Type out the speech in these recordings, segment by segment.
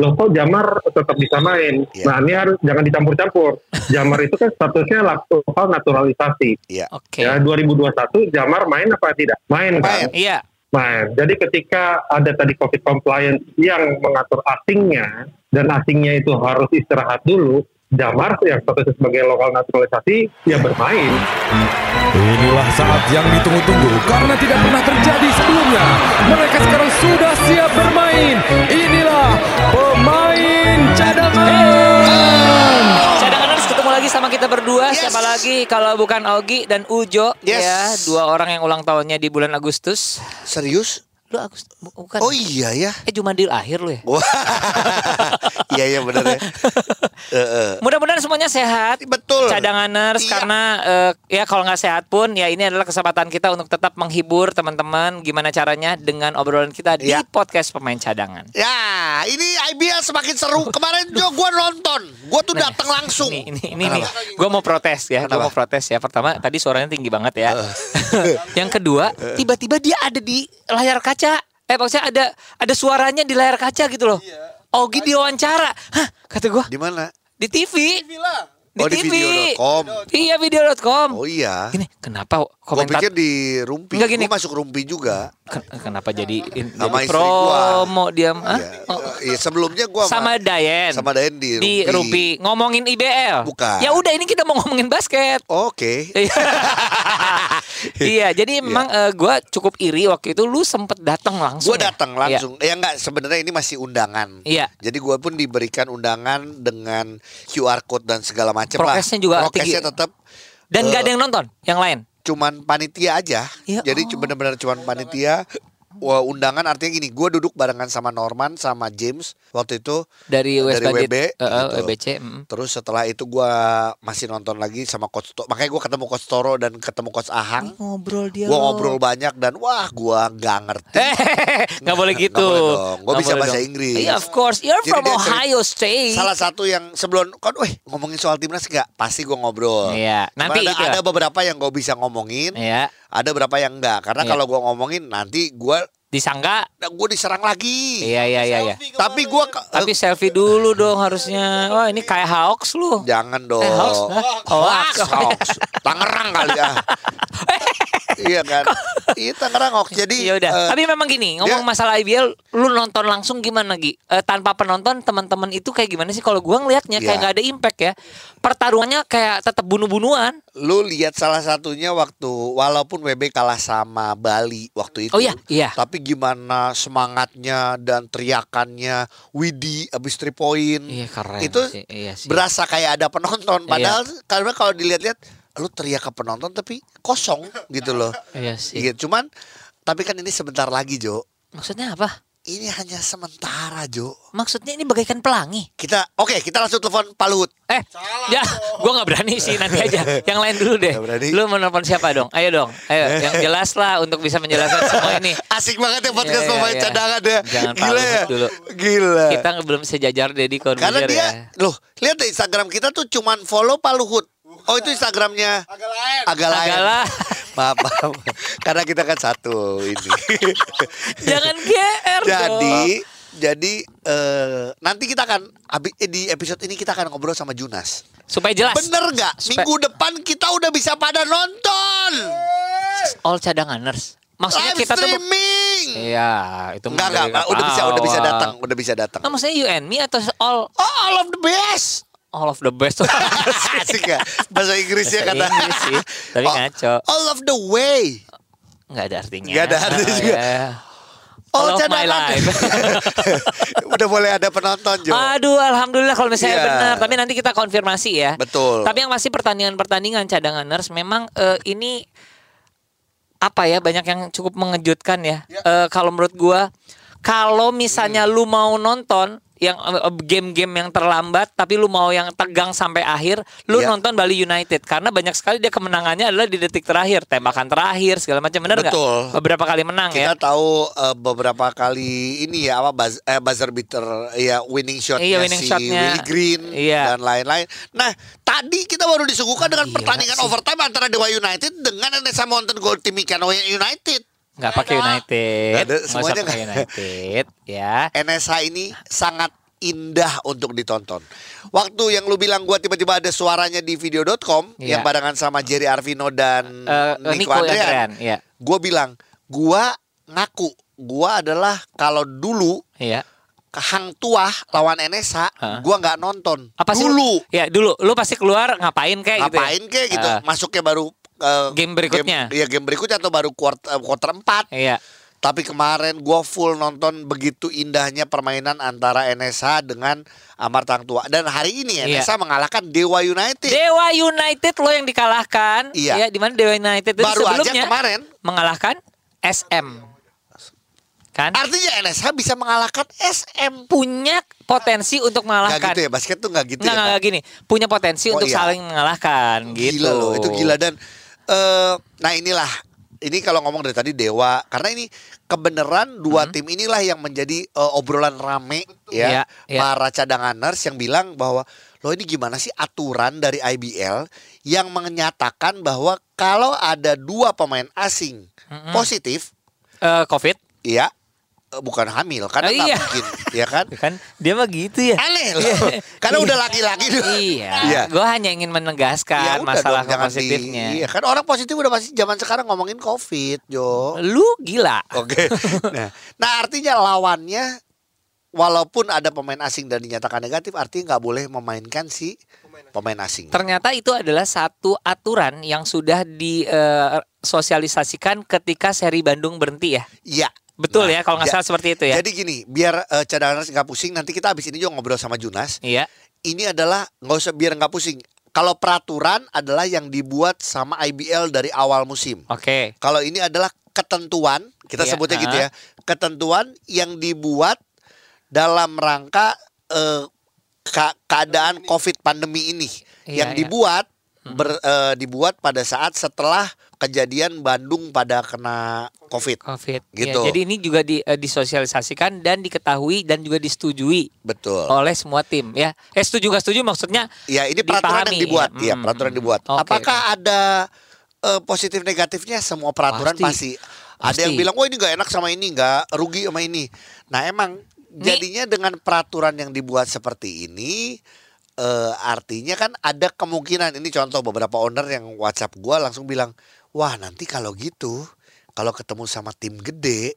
loh kok Jamar tetap bisa main. Iya. Nah ini harus jangan dicampur-campur. Jamar itu kan statusnya lokal naturalisasi. Iya. Oke. Ya 2021 Jamar main apa tidak? Main kan? Main. Iya. Main. Jadi ketika ada tadi COVID compliance yang mengatur asingnya dan asingnya itu harus istirahat dulu, Jamar yang statusnya sebagai lokal naturalisasi ya bermain. Inilah saat yang ditunggu-tunggu karena tidak pernah terjadi sebelumnya. Mereka sekarang sudah siap bermain. Inilah pemain cadangan. Cadanganers ketemu lagi sama kita berdua. Yes. Siapa lagi kalau bukan Ogi dan Ujo Yes. ya, dua orang yang ulang tahunnya di bulan Agustus. Serius? Lu Agustus bukan? Oh iya ya. Eh Jumadil akhir lu ya. Wah. iya iya benar ya. Heeh. Mudah-mudahan semuanya sehat. Betul. Cadanganers Iya. karena eh, ya kalau nggak sehat pun ya ini adalah kesempatan kita untuk tetap menghibur teman-teman gimana caranya dengan obrolan kita di Iya. podcast pemain cadangan. Ya, ini IBL semakin seru. Kemarin Jo gue nonton, gue tuh datang langsung. Ini ini ini nih. Gue mau protes ya. Gue mau protes ya. Pertama tadi suaranya tinggi banget ya. yang kedua, tiba-tiba dia ada di layar kaca. Eh maksudnya ada ada suaranya di layar kaca gitu loh. Ogi diwawancara. Hah, kata gue Di mana? di TV. Di Oh, di TV. video.com. Iya video.com. Oh iya. Gini, kenapa Gue komentar pikir di Rumpi. Enggak gini. Gue masuk Rumpi juga. Ken- kenapa jadi, in, Sama jadi gua. promo dia Hah? Iya. Oh, Iya, sebelumnya gue sama Dayen sama Dayen di di Rumpi. Rumpi ngomongin IBL. Bukan. Ya udah ini kita mau ngomongin basket. Oke. Iya. iya, jadi memang gue cukup iri waktu itu lu sempet datang langsung. Gue ya? datang langsung. Ya enggak, sebenarnya ini masih undangan. Iya. Jadi gue pun diberikan undangan dengan QR code dan segala macam lah. Prokesnya juga Prokesnya tinggi. tetap Dan Eh, gak ada yang nonton, yang lain. cuman panitia aja. Ya Jadi cuma benar-benar cuman panitia. Wah, undangan artinya gini, gue duduk barengan sama Norman sama James waktu itu Dari West dari Bandit, WB, eh, eh, gitu. WBC. mm. Terus setelah itu gue masih nonton lagi sama Coach Toro. Makanya gue ketemu Coach Toro dan ketemu Coach Ahang. Ngobrol dia. Gue loh. ngobrol banyak dan wah gue nggak ngerti. Eh, nggak boleh gitu. Nggak boleh dong. Gua Nggak bisa boleh bahasa dong. Inggris. Iya, of course. You're Jadi from Ohio State. Salah satu yang sebelum kan, weh ngomongin soal timnas nggak? Pasti gue ngobrol. Iya, Cuma nanti ada, itu. ada beberapa yang gue bisa ngomongin, Iya, ada beberapa yang enggak. Karena Iya. kalau gue ngomongin nanti gue disangka. gue diserang lagi. Iya, iya, iya, iya. Tapi gue Tapi selfie dulu dong harusnya. Wah, ini kayak Hawks lu. jangan dong. Eh, Hawks? Hah? Hoax, Hoax. hoax. Tangerang kali ya. iya kan? Iya Tangerang hoax. Jadi Ya udah. eh, Tapi memang gini, ngomong dia- masalah IBL, lu nonton langsung gimana Gi? Eh, tanpa penonton teman-teman itu kayak gimana sih? Kalau gua ngelihatnya kayak Iya. nggak ada impact ya. Pertarungannya kayak tetap bunuh-bunuhan. lu lihat salah satunya waktu walaupun WB kalah sama Bali waktu itu. Oh iya, iya. Tapi gimana semangatnya dan teriakannya Widi abis 3 point. Iya, keren Itu sih, iya sih. berasa kayak ada penonton. Iya. Padahal karena kalau dilihat-lihat lu teriak ke penonton tapi kosong gitu loh. Iya sih. Iya, cuman tapi kan ini sebentar lagi, Jo. Maksudnya apa? Ini hanya sementara, Jo. Maksudnya ini bagaikan pelangi. Kita oke, kita langsung telepon Pak Luhut. Eh, ya, gua nggak berani sih nanti aja. Yang lain dulu deh. Nggak berani. Lu mau nelfon siapa dong? Ayo dong, ayo. Yang jelas lah untuk bisa menjelaskan semua ini. Asik banget ya podcast iya, pemain iya. cadangan ya. Jangan Gila ya. Dulu. Gila. Kita belum sejajar Deddy Corbuzier Karena dia, ya. loh, lihat deh Instagram kita tuh cuman follow Pak Luhut. Oh itu Instagramnya agak lain. Agak lain. Agak maaf, maaf. Karena kita kan satu ini. Jangan GR jadi, dong. jadi eh, nanti kita akan eh, di episode ini kita akan ngobrol sama Junas. Supaya jelas. Bener nggak? Supaya- Minggu depan kita udah bisa pada nonton. All cadanganers. Maksudnya Live kita tuh streaming. Iya, itu Enggak enggak, udah bisa udah bisa datang, udah bisa datang. Nah, maksudnya you and me atau all Oh, all of the best. All of the best Asik ya Bahasa Inggrisnya kata Inggris sih, tapi Oh, ngaco. All of the way Nggak ada artinya. Nggak ada artinya juga. ya. All All of my cadangan. life. Udah boleh ada penonton Jo Aduh, alhamdulillah kalau misalnya Iya. benar. Tapi nanti kita konfirmasi ya. Betul. Tapi yang masih pertandingan-pertandingan cadanganers memang eh, ini apa ya banyak yang cukup mengejutkan ya. Eh, kalau menurut gua kalau misalnya Hmm. lu mau nonton yang eh, game-game yang terlambat tapi lu mau yang tegang sampai akhir, lu Iya. nonton Bali United karena banyak sekali dia kemenangannya adalah di detik terakhir, tembakan terakhir segala macam benar nggak? Betul. Beberapa kali menang ya. Kita tahu eh, beberapa kali ini ya apa buzz, eh, buzzer beater ya winning shotnya Iya, winning si shotnya. Willy Green Iya. dan lain-lain. Nah tadi kita baru disuguhkan dengan Gila pertandingan sih. overtime antara Dewa United dengan NSA Mountain Gold Team Mikano United. Nggak pakai United, ada, semuanya pakai nggak. United, ya. NSH ini sangat indah untuk ditonton. Waktu yang lu bilang gua tiba-tiba ada suaranya di video.com Iya. yang barengan sama Jerry Arvino dan Eh, Nico, Nico Andrean. Andrean, iya. Gua bilang, gua ngaku gua adalah kalau dulu Iya. Hang Tuah lawan NSA, Hah? gua nggak nonton. Apa sih? dulu Ya dulu. Lu pasti keluar ngapain kayak gitu. ya? ngapain kek gitu? Ah. Masuknya baru eh, Game berikutnya. Game, iya game berikutnya atau baru quarter, quarter 4 Iya. Tapi kemarin gua full nonton begitu indahnya permainan antara NSA dengan Amar Tang Tua. Dan hari ini Iya. NSA mengalahkan Dewa United. Dewa United lo yang dikalahkan. Iya. Ya, di mana Dewa United itu Baru aja sebelumnya kemarin. mengalahkan SM. Kan? Artinya NSA bisa mengalahkan SM. punya potensi untuk Gak mengalahkan. gitu ya, basket tuh gak gitu Nggak, ya. nggak gini. Punya potensi Oh, untuk iya. saling mengalahkan gitu. Gila loh, itu gila dan eh nah inilah. Ini kalau ngomong dari tadi Dewa. Karena ini kebenaran dua tim inilah yang menjadi eh, obrolan rame ya. Iya, iya. para cadanganers yang bilang bahwa loh ini gimana sih aturan dari IBL yang menyatakan bahwa kalau ada dua pemain asing positif Eh, Covid. ya eh, bukan hamil karena Oh, iya. mungkin ya kan Kan dia mah gitu ya. aneh loh karena udah laki-laki tuh Iya. Iya. Gue hanya ingin menegaskan Ya masalah dong, jangan di- positifnya. Iya kan orang positif udah pasti zaman sekarang ngomongin covid, Jo. Lu gila. Oke. nah, nah artinya lawannya walaupun ada pemain asing dan dinyatakan negatif, artinya nggak boleh memainkan si pemain asing. Ternyata itu adalah satu aturan yang sudah disosialisasikan ketika seri Bandung berhenti ya. Iya. Betul Nah, ya kalau nggak ja- salah seperti itu ya. Jadi gini, biar eh, cadangan nggak pusing, nanti kita habis ini juga ngobrol sama Junas. iya. Ini adalah nggak usah biar nggak pusing. Kalau peraturan adalah yang dibuat sama IBL dari awal musim. Oke. Kalau ini adalah ketentuan, kita Iya, sebutnya gitu ah. ya. Ketentuan yang dibuat dalam rangka eh, ka- keadaan Covid pandemi ini Iya, yang iya. dibuat ber- eh, dibuat pada saat setelah kejadian Bandung pada kena Covid. Covid. Gitu. Ya, jadi ini juga di, eh, disosialisasikan dan diketahui dan juga disetujui Betul. oleh semua tim ya. Eh setuju nggak setuju maksudnya? Ya ini peraturan dipahami, yang dibuat, ya. ya Hmm, peraturan hmm. dibuat. Oke, Apakah ada eh, positif negatifnya? Semua peraturan Pasti. pasti. Ada yang bilang, wah ini nggak enak sama ini, nggak rugi sama ini. Nah emang jadinya dengan peraturan yang dibuat seperti ini, eh, artinya kan ada kemungkinan. Ini contoh beberapa owner yang WhatsApp gua langsung bilang, wah nanti kalau gitu, kalau ketemu sama tim gede,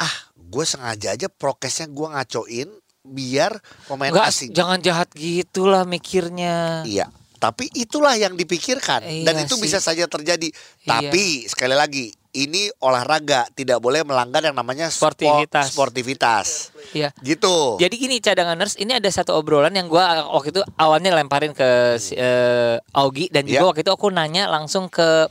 ah gue sengaja aja prokesnya gua ngacoin biar pemain Nggak, asing jangan jahat gitulah mikirnya. Iya, tapi itulah yang dipikirkan dan Iya itu sih. bisa saja terjadi. Iya. Tapi sekali lagi, ini olahraga tidak boleh melanggar yang namanya sport- Sportivitas. sportivitas. Iya. Gitu. Jadi gini cadanganers, ini ada satu obrolan yang gua waktu itu awalnya lemparin ke eh, Augie dan juga Iya. waktu itu aku nanya langsung ke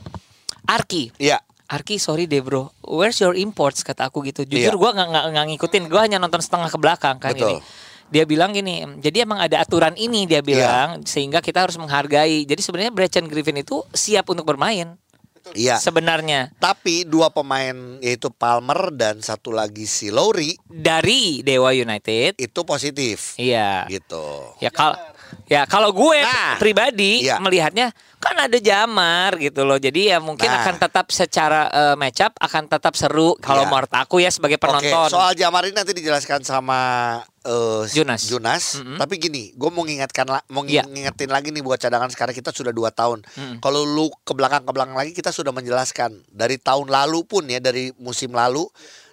Arki. Iya. Arki sorry deh bro, where's your imports kata aku gitu. Iya. Jujur gua nggak nggak nggak ngikutin, gua hanya nonton setengah ke belakang kan Betul. ini. Dia bilang gini, jadi emang ada aturan ini dia bilang sehingga kita harus menghargai. Jadi sebenarnya Brechan Griffin itu siap untuk bermain Iya. sebenarnya Tapi dua pemain yaitu Palmer dan satu lagi si Lowry dari Dewa United. itu positif. Iya. Gitu. Ya kalau ya kalau gue Nah, pribadi iya. melihatnya kan ada jamar gitu loh. Jadi ya mungkin Nah. akan tetap secara eh, match up akan tetap seru kalau Iya. menurut aku ya sebagai penonton. Oke, soal Jamar ini nanti dijelaskan sama eh, Jonas. Jonas. Mm-mm. Tapi gini, gue mau ngingatkan, mau Iya. ngingetin lagi nih buat cadangan sekarang kita sudah dua tahun. Mm-mm. Kalau lu ke belakang ke belakang lagi kita sudah menjelaskan dari tahun lalu pun ya dari musim lalu.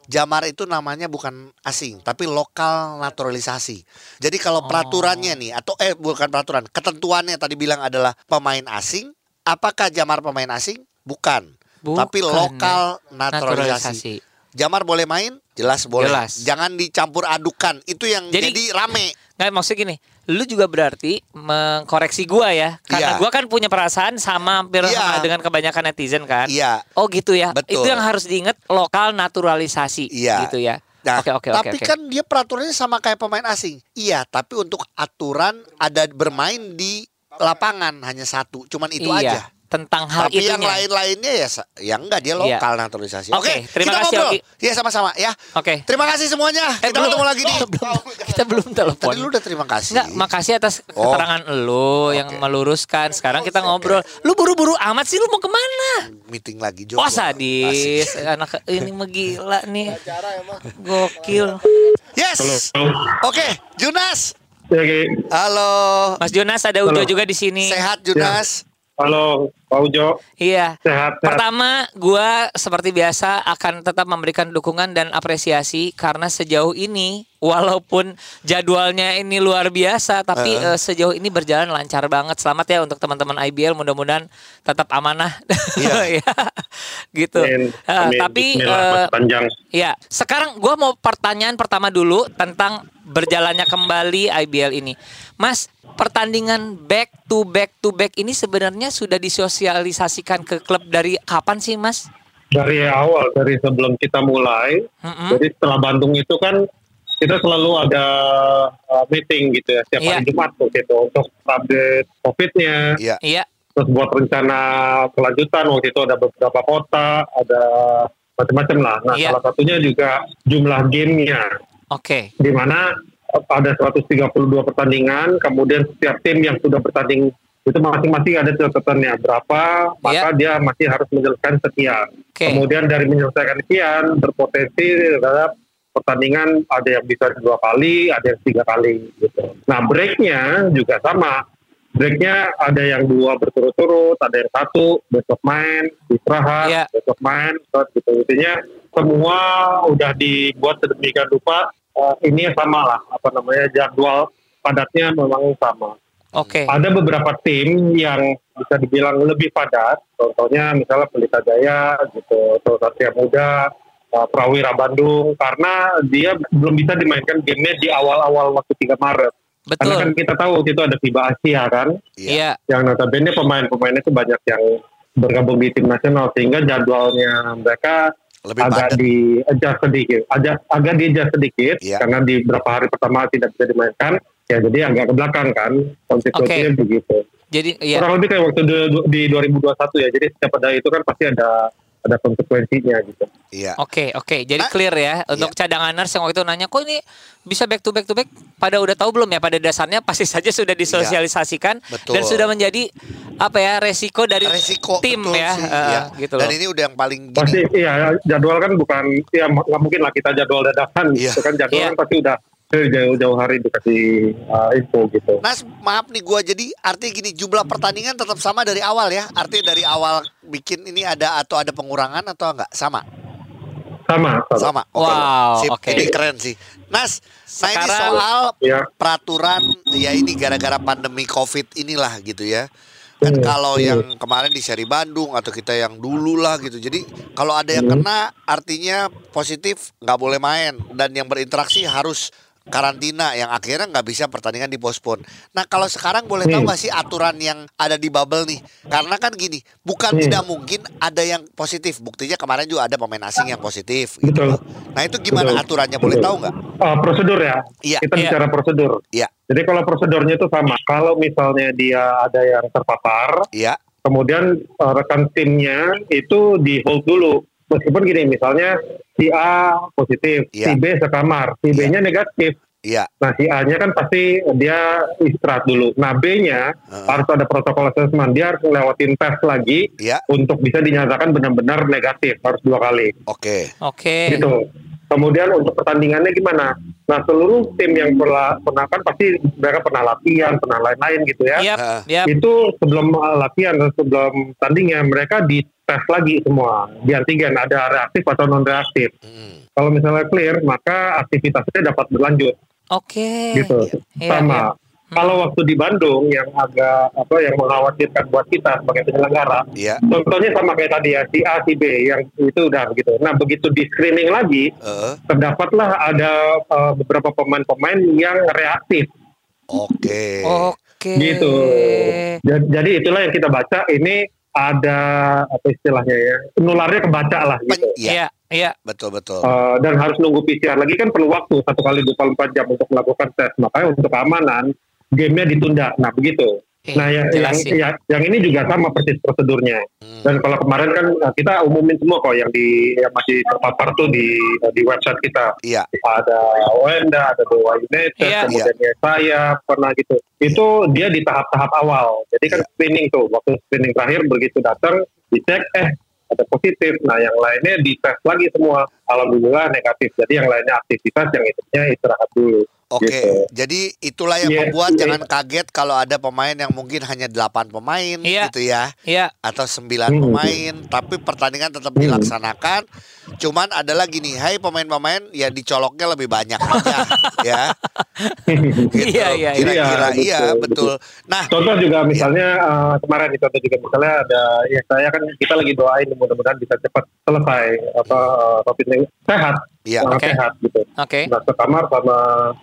Jamar itu namanya bukan asing, tapi lokal naturalisasi. Jadi kalau peraturannya nih, atau eh bukan peraturan, ketentuannya tadi bilang adalah pemain asing. Apakah Jamar pemain asing? Bukan, tapi Bukan, lokal ya. naturalisasi. Naturalisasi. Jamar boleh main? Jelas boleh. Jelas. Jangan dicampur adukan. Itu yang jadi, Jadi- rame. Nggak maksud gini, lu juga berarti mengkoreksi gua ya, karena Iya. gua kan punya perasaan sama hampir Iya. sama dengan kebanyakan netizen kan. Iya. Oh gitu ya. Betul. Itu yang harus diingat lokal naturalisasi Iya. gitu ya. Nah, Oke oke oke. tapi oke. kan dia peraturannya sama kayak pemain asing. Iya, tapi untuk aturan ada bermain di lapangan hanya satu. Cuman itu iya, aja. Tentang hal Tapi itunya. yang lain-lainnya ya sa- ya enggak dia Iya. lokal naturalisasi. Oke, terima kita kasih, ngobrol. Oki. Iya sama-sama ya. Oke. Terima kasih semuanya. Eh, kita belum. ketemu lagi di Belum. Kita belum telepon. Tadi lu udah terima kasih. Enggak, makasih atas Oh. keterangan lu yang meluruskan. Sekarang kita ngobrol. Lu buru-buru amat sih, lu mau ke mana? Meeting lagi Jo. Oh sadis, anak ini mah gila nih. Gokil. Yes. Oke, Junas. Ya, Ki. Halo. Mas Jonas ada Ujo Halo. juga di sini. Sehat Junas. Halo, Pak Ujo. Iya. Sehat, sehat. Pertama, gua seperti biasa akan tetap memberikan dukungan dan apresiasi karena sejauh ini walaupun jadwalnya ini luar biasa tapi eh, sejauh ini berjalan lancar banget. Selamat ya untuk teman-teman IBL mudah-mudahan tetap amanah. Iya. Ya, gitu. Amin. Eh, Amin. tapi eh, Mas panjang. Ya, sekarang gua mau pertanyaan pertama dulu tentang berjalannya kembali IBL ini. Mas, pertandingan back to back to back ini sebenarnya sudah disosialisasikan ke klub dari kapan sih, Mas? Dari awal, dari sebelum kita mulai, Mm-mm. jadi setelah Bandung itu kan kita selalu ada uh, meeting gitu ya, setiap Iya. hari Jumat tuh gitu untuk update COVID-nya, Iya. Iya. terus buat rencana kelanjutan waktu itu ada beberapa kota, ada macam-macam lah. Nah, Iya. salah satunya juga jumlah gamenya, Oke. di mana eh, ada 132 pertandingan, kemudian setiap tim yang sudah bertanding itu masing-masing ada catatannya berapa, maka dia masih harus menyelesaikan sekian. Oke. Kemudian dari menyelesaikan sekian berpotensi terhadap pertandingan ada yang bisa dua kali, ada yang tiga kali gitu. Nah breaknya juga sama. Breaknya ada yang dua berturut-turut, ada yang satu besok main, istirahat, Iya. besok main, gitu. Intinya semua udah dibuat sedemikian rupa. eh, ini sama lah, apa namanya jadwal padatnya memang sama. Oke. Ada beberapa tim yang bisa dibilang lebih padat, contohnya misalnya Pelita Jaya gitu, atau Satria Muda, uh, Prawira Bandung, karena dia belum bisa dimainkan gamenya di awal-awal waktu 3 Maret. Karena kan Betul. kita tahu waktu itu ada FIBA Asia kan, Iya. yang notabene pemain-pemainnya itu banyak yang bergabung di tim nasional, sehingga jadwalnya mereka Lebih agak padat. di adjust sedikit, agak agak di adjust sedikit Iya. karena di beberapa hari pertama tidak bisa dimainkan, ya jadi agak ke belakang kan konsekuensinya begitu. Jadi iya. Kurang lebih kayak waktu di, di 2021 ya, jadi setiap ada itu kan pasti ada ada konsekuensinya gitu. Iya. Oke, oke. Jadi Ah, clear ya untuk cadanganers yang waktu itu nanya, "Kok ini bisa back to back to back?" Pada udah tahu belum ya pada dasarnya pasti saja sudah disosialisasikan Iya. Betul. dan sudah menjadi apa ya resiko dari Resiko tim betul ya, sih, eh, iya. gitu Dan loh. ini udah yang paling gini. Pasti iya jadwal kan bukan ya nggak mungkin lah kita jadwal dadakan Iya. gitu kan jadwal Iya. kan pasti udah dari jauh-jauh hari dikasih uh, info gitu. Nas, maaf nih gua jadi artinya gini jumlah pertandingan tetap sama dari awal ya. Artinya dari awal bikin ini ada atau ada pengurangan atau enggak? Sama. Sama, sama. Sama. Wow, Sip, oke. Ini keren sih. Nas, nah ini soal Ya. peraturan ya ini gara-gara pandemi Covid inilah gitu ya. Kan Hmm, kalau hmm. yang kemarin di seri Bandung atau kita yang dulu lah gitu. Jadi kalau ada yang Hmm. kena artinya positif nggak boleh main dan yang berinteraksi harus karantina yang akhirnya nggak bisa pertandingan dipospon. Nah kalau sekarang boleh tahu Hmm. nggak sih aturan yang ada di bubble nih? Karena kan gini, bukan Hmm. tidak mungkin ada yang positif. Buktinya kemarin juga ada pemain asing yang positif. Gitu. Betul. Nah itu gimana Betul. aturannya? Boleh Betul. tahu nggak? Uh, prosedur ya. Iya. Kita Iya. bicara prosedur. Iya. Jadi kalau prosedurnya itu sama. Kalau misalnya dia ada yang terpapar, Iya. kemudian uh, rekan timnya itu di hold dulu. Meskipun gini, misalnya si A positif, Iya. si B sekamar, si B-nya negatif. Iya. Nah si A-nya kan pasti dia istirahat dulu. Nah B-nya Heeh. harus ada protokol assessment. Dia harus ngelewatin tes lagi Iya. untuk bisa dinyatakan benar-benar negatif. Harus dua kali. Oke. Oke. gitu. Kemudian untuk pertandingannya gimana? Nah seluruh tim yang pernah, pernah kan pasti mereka pernah latihan, pernah lain-lain gitu ya. Heeh. yap. Itu sebelum uh, latihan dan sebelum tandingnya mereka dites lagi semua di antigen ada reaktif atau non reaktif. Hmm. Kalau misalnya clear maka aktivitasnya dapat berlanjut Oke. gitu. Iya, Sama. iya. Kalau waktu di Bandung yang agak apa yang mengkhawatirkan buat kita sebagai penyelenggara, Iya. contohnya sama kayak tadi ya si A si B yang itu udah gitu. Nah begitu di screening lagi Eh, terdapatlah ada uh, beberapa pemain-pemain yang reaktif Oke. Oke. gitu. Ja- Jadi itulah yang kita baca ini ada apa istilahnya ya nularnya kebaca lah gitu. Iya. Iya, iya. Betul betul. Uh, dan harus nunggu PCR lagi kan perlu waktu satu kali 24 jam untuk melakukan tes. Makanya untuk keamanan gamenya ditunda. Nah begitu. Eh, Nah yang, yang, jelasin. yang, yang ini juga sama persis prosedurnya. Hmm. Dan kalau kemarin kan uh, kita umumin semua kok yang di yang masih terpapar tuh di di website kita. Iya. ada Wenda, ada Dewa United, Iya. kemudian ya saya pernah gitu. Itu dia di tahap-tahap awal. Jadi kan Iya. screening tuh, waktu screening terakhir begitu datang dicek, eh ada positif. Nah yang lainnya dites lagi semua, alhamdulillah negatif. Jadi yang lainnya aktivitas, yang itunya istirahat dulu. Oke, Gitu. jadi itulah yang Iya, membuat iya. jangan kaget kalau ada pemain yang mungkin hanya 8 pemain Iya. gitu ya Iya. atau 9 Hmm. pemain tapi pertandingan tetap Hmm. dilaksanakan. Cuman ada lagi nih, hai pemain-pemain ya dicoloknya lebih banyak aja ya. Gitu. Iya, iya, iya. Kira-kira Iya, iya, betul, betul. Nah, Contoh juga misalnya eh, kemarin di contoh juga misalnya ada ya saya kan kita lagi doain mudah-mudahan bisa cepat selesai apa eh, covid ini sehat, Iya, oke. sehat gitu. Oke. Masuk kamar sama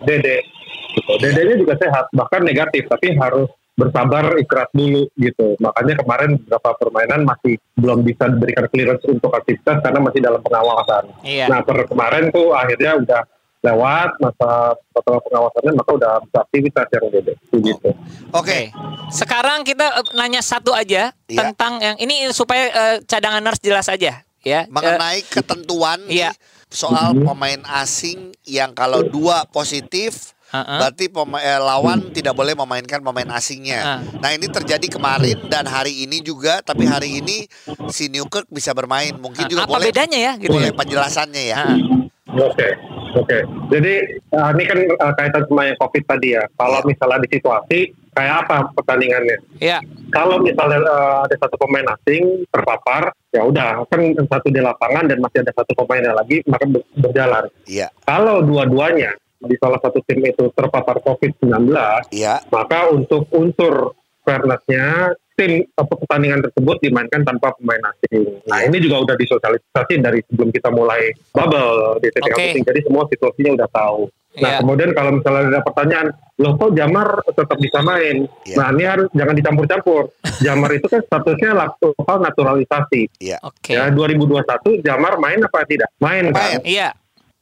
Dede. Gitu. Dedenya juga sehat, bahkan negatif tapi harus bersabar istirahat dulu gitu. Makanya kemarin beberapa permainan masih belum bisa diberikan clearance untuk aktivitas karena masih dalam pengawasan. Iya. Nah, per kemarin tuh akhirnya udah lewat masa setelah pengawasannya maka udah bisa aktivitas yang Dede gitu. oke. Sekarang kita eh, nanya satu aja Iya. tentang yang ini supaya eh, cadangan nurse jelas aja ya. Mengenai ketentuan iya. nih soal Mhm. pemain asing yang kalau dua positif Heeh. Berarti pema- eh, lawan tidak boleh memainkan pemain asingnya. Ah. Nah ini terjadi kemarin dan hari ini juga, tapi hari ini si Newkirk bisa bermain. Mungkin Ah, juga apa boleh bedanya ya gitu boleh ya? penjelasannya ya. Oke, oke. Jadi uh, ini kan uh, kaitan sama yang COVID tadi ya. Kalau Iya. misalnya di situasi kayak apa pertandingannya? Ya. Kalau misalnya uh, ada satu pemain asing terpapar, ya udah kan satu di lapangan dan masih ada satu pemainnya lagi maka ber- berjalan. Iya, Kalau dua-duanya di salah satu tim itu terpapar COVID-19, iya, maka untuk unsur fairness-nya tim atau pertandingan tersebut dimainkan tanpa pemain asing. Nah Iya. ini juga udah disosialisasi dari sebelum kita mulai bubble di TTK. Pusing. Jadi semua situasinya udah tahu. Nah Iya. kemudian kalau misalnya ada pertanyaan, loh kok Jamar tetap bisa main? Iya. Nah ini harus jangan dicampur-campur. Jamar itu kan statusnya lokal naturalisasi. iya. Oke. Ya 2021 Jamar main apa tidak? Main kan? Main. Iya.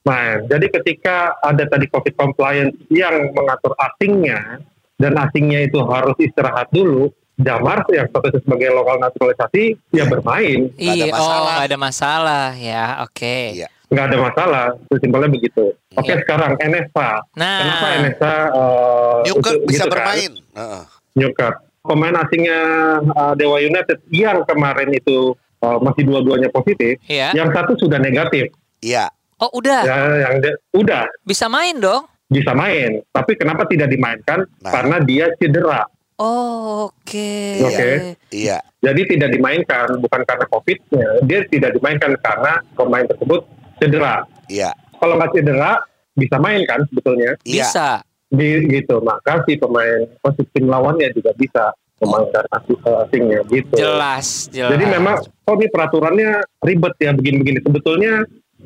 Main. Jadi ketika ada tadi COVID compliance yang mengatur asingnya dan asingnya itu harus istirahat dulu, Jamar yang statusnya sebagai lokal naturalisasi ya bermain, Iya, oh masalah. nggak ada masalah ya, oke. Iya. nggak ada masalah. Simpelnya begitu. Oke Iya. sekarang NSA. Nah, Kenapa NSA uh, itu- bisa gitu kan? bermain. Heeh. Newkirk. Pemain asingnya uh, Dewa United yang kemarin itu uh, masih dua-duanya positif, Iya. yang satu sudah negatif. Iya, Oh udah, Ya, yang de- udah bisa main dong. Bisa main, tapi kenapa tidak dimainkan? Nah. Karena dia cedera. Oh, oke. Oke. iya, Jadi tidak dimainkan bukan karena COVID-nya, dia tidak dimainkan karena pemain tersebut cedera. iya, Kalau nggak cedera bisa main kan sebetulnya, iya. Bisa. di, gitu. Maka si pemain posisi tim lawannya juga bisa memainkan asing, asingnya gitu. Jelas, jelas. Jadi memang oh ini peraturannya ribet ya begini-begini. Sebetulnya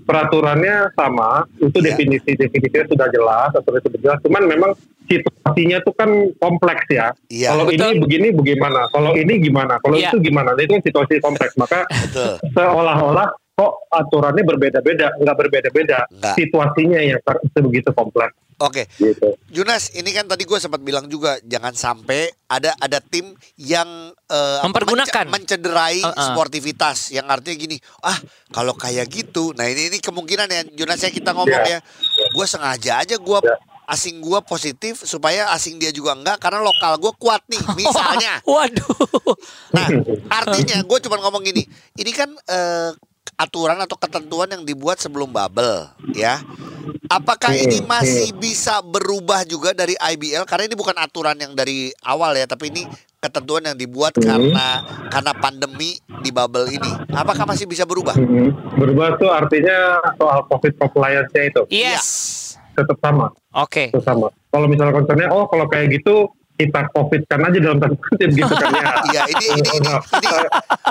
peraturannya sama, itu Iya. definisi definisinya sudah jelas, atau sudah jelas. Cuman memang situasinya tuh kan kompleks ya. Iya. Kalau ini begini bagaimana? Kalau ini gimana? Kalau Iya. itu gimana? Nah, itu kan situasi kompleks. Maka seolah-olah kok aturannya berbeda-beda, nggak berbeda-beda. Situasinya yang sebegitu kompleks Oke, gitu. Junas, ini kan tadi gue sempat bilang juga jangan sampai ada ada tim yang eh, apa, Mempergunakan. mence- mencederai Uh-uh. sportivitas yang artinya gini, ah kalau kayak gitu, nah ini ini kemungkinan ya Junas ya kita ngomong Ya. ya, gue sengaja aja gue Ya. asing gue positif supaya asing dia juga enggak karena lokal gue kuat nih misalnya. Waduh. Nah, artinya gue cuma ngomong gini, ini kan eh, aturan atau ketentuan yang dibuat sebelum bubble, ya. Apakah Hmm, ini masih bisa berubah juga dari IBL? Karena ini bukan aturan yang dari awal ya, tapi ini ketentuan yang dibuat Hmm. karena karena pandemi di bubble ini. Apakah masih bisa berubah? Mhm. Berubah tuh artinya soal COVID compliance-nya itu Yes. tetap sama. Oke. itu sama. Kalau misalnya concernnya, oh kalau kayak gitu kita covid kan aja dalam tanda kutip gitu kan ya. Iya, ini ini ini, ini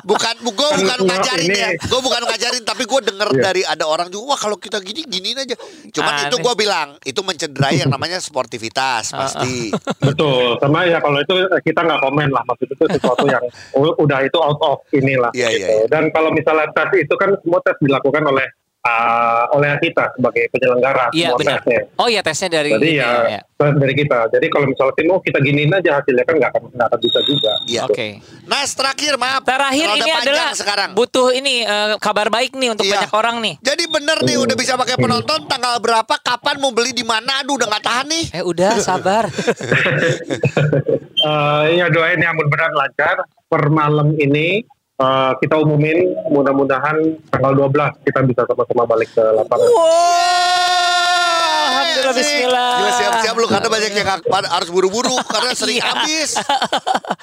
bukan gue bukan Kan, ngajarin ini- ya, gue bukan ngajarin, tapi gue denger Iya. dari ada orang juga, wah kalau kita gini giniin aja. Cuman Aneh. itu gue bilang itu mencederai yang namanya sportivitas pasti. Betul, sama ya kalau itu kita nggak komen lah, maksud itu sesuatu yang udah itu out of inilah. Iya, gitu. iya, iya. Dan kalau misalnya tes itu kan semua tes dilakukan oleh uh, oleh kita sebagai penyelenggara Iya semua benar. tesnya. Oh iya tesnya dari Jadi ini ya, ya. tes dari kita. Jadi kalau misalnya tim oh kita giniin aja hasilnya kan nggak akan nggak akan bisa juga. Iya. Oke. Nas terakhir maaf. Terakhir ini adalah sekarang. butuh ini eh, kabar baik nih untuk Iya. banyak orang nih. Jadi bener nih udah bisa pakai penonton tanggal berapa kapan mau beli di mana aduh udah nggak tahan nih. Eh udah sabar. Eh, ya doain ya mudah-mudahan lancar per malam ini eh, kita umumin mudah-mudahan tanggal 12 kita bisa sama-sama balik ke lapangan. Wow, alhamdulillah bismillah. Gila siap-siap lu karena banyak yang harus buru-buru karena sering habis.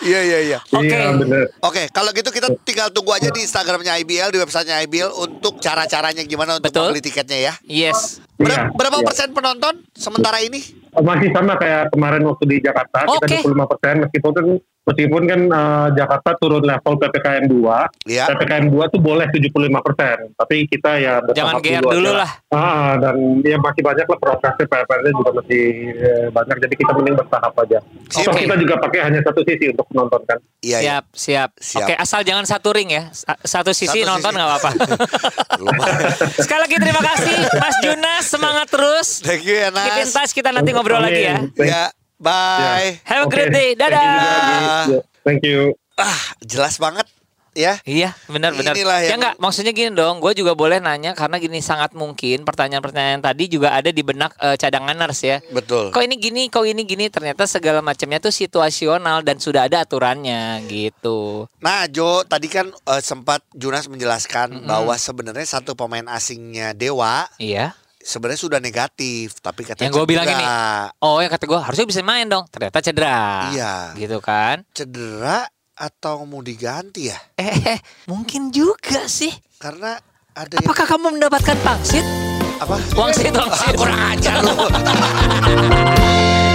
Iya iya iya. Oke. Iya bener. Oke, kalau gitu kita tinggal tunggu aja di Instagramnya IBL, di websitenya IBL untuk cara-caranya gimana untuk Betul. membeli tiketnya ya. Yes. Ber- Iya, berapa iya. persen penonton sementara ini? Masih sama kayak kemarin waktu di Jakarta Oke. kita 25 persen meskipun kan meskipun kan eh, Jakarta turun level ppkm 2 Iya. ppkm 2 tuh boleh 75 persen tapi kita ya Jangan bertahap GR aja dulu lah. ah dan ya masih banyak lah prosesnya PR-nya juga masih eh, banyak jadi kita mending bertahap aja Oke. Toh kita juga pakai hanya satu sisi untuk menonton kan Iya, iya. Siap, siap, Siap. Oke, asal jangan satu ring ya. Sa- Satu sisi Satu nonton nggak apa-apa. Sekali lagi terima kasih Mas Junas, semangat terus. Thank you ya, Nas. kita nanti ngobrol lagi ya. Amin. Thank- Ya, bye. Have a Oke. great day. Thank you Dadah. Ya, thank you Ah, jelas banget ya. Iya, benar-benar. Inilah Ya yang- enggak, maksudnya gini dong. Gue juga boleh nanya karena gini sangat mungkin pertanyaan-pertanyaan tadi juga ada di benak eh, cadanganers ya. Betul. Kok ini gini, kok ini gini. Ternyata segala macamnya tuh situasional dan sudah ada aturannya gitu. Nah, Jo, tadi kan eh, sempat Junas menjelaskan bahwa sebenarnya satu pemain asingnya Dewa Iya. Sebenarnya sudah negatif, tapi katanya Yang gue bilang ini. Oh, yang kata gue harusnya bisa main dong. Ternyata cedera. Iya. Gitu kan? cedera atau mau diganti ya? Eh, eh, mungkin juga sih. Karena ada yang Apakah kamu mendapatkan pangsit? apa? Wangsit, wangsit. Ah, kurang ajar lu.